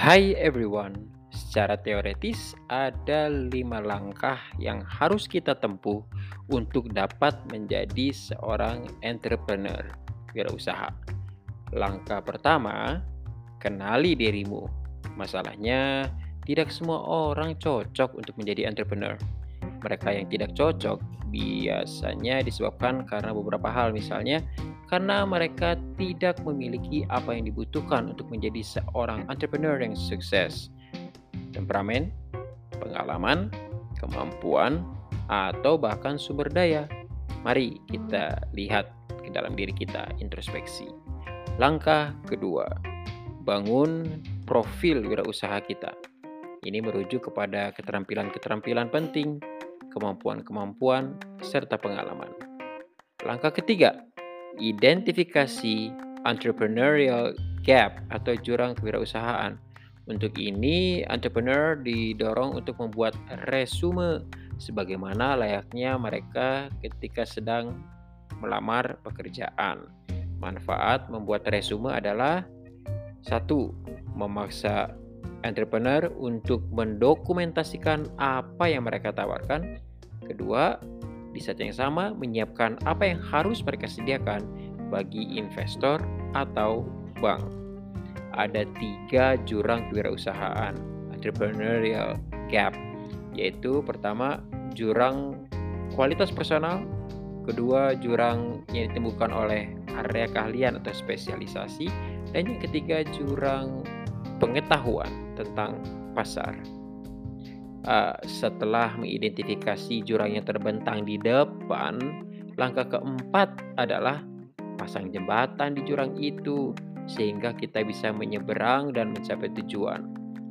Hai everyone, secara teoretis ada lima langkah yang harus kita tempuh untuk dapat menjadi seorang entrepreneur, wirausaha. Langkah pertama, kenali dirimu. Masalahnya, tidak semua orang cocok untuk menjadi entrepreneur. Mereka yang tidak cocok biasanya disebabkan karena beberapa hal, misalnya karena mereka tidak memiliki apa yang dibutuhkan untuk menjadi seorang entrepreneur yang sukses. Temperamen, pengalaman, kemampuan, atau bahkan sumber daya. Mari kita lihat ke dalam diri kita, introspeksi. Langkah kedua, bangun profil wirausaha kita. Ini merujuk kepada keterampilan-keterampilan penting, kemampuan-kemampuan, serta pengalaman. Langkah ketiga, identifikasi entrepreneurial gap atau jurang kewirausahaan. Untuk ini, entrepreneur didorong untuk membuat resume sebagaimana layaknya mereka ketika sedang melamar pekerjaan. Manfaat membuat resume adalah satu, memaksa entrepreneur untuk mendokumentasikan apa yang mereka tawarkan. Kedua, di saat yang sama menyiapkan apa yang harus mereka sediakan bagi investor atau bank. Ada tiga jurang kewirausahaan entrepreneurial gap, yaitu pertama jurang kualitas personal, kedua jurang yang ditemukan oleh area keahlian atau spesialisasi, dan yang ketiga jurang pengetahuan tentang pasar uh, setelah mengidentifikasi jurang yang terbentang di depan, langkah keempat adalah pasang jembatan di jurang itu sehingga kita bisa menyeberang dan mencapai tujuan.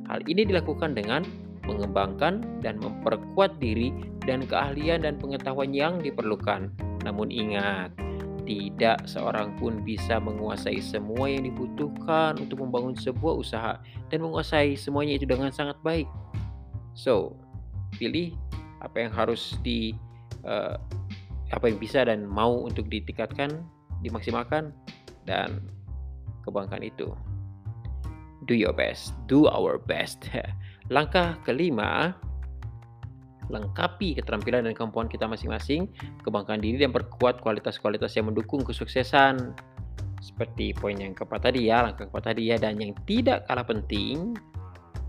Hal ini dilakukan dengan mengembangkan dan memperkuat diri dan keahlian dan pengetahuan yang diperlukan. Namun ingat, tidak seorang pun bisa menguasai semua yang dibutuhkan untuk membangun sebuah usaha dan menguasai semuanya itu dengan sangat baik. So, pilih apa yang harus di uh, apa yang bisa dan mau untuk ditingkatkan, dimaksimalkan dan kembangkan itu. Do your best, do our best. Langkah kelima, lengkapi keterampilan dan kemampuan kita masing-masing, kembangkan diri dan perkuat kualitas-kualitas yang mendukung kesuksesan. Seperti poin yang keempat tadi ya, langkah keempat tadi ya, dan yang tidak kalah penting,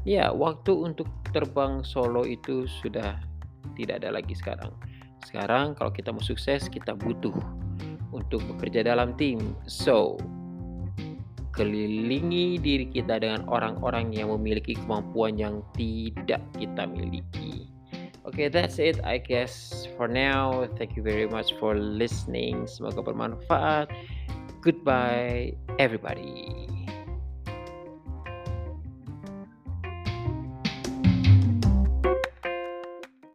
Ya, waktu untuk terbang solo itu sudah tidak ada lagi sekarang. Sekarang kalau kita mau sukses, kita butuh untuk bekerja dalam tim. So, kelilingi diri kita dengan orang-orang yang memiliki kemampuan yang tidak kita miliki. Okay, that's it I guess for now. Thank you very much for listening. Semoga bermanfaat. Goodbye everybody.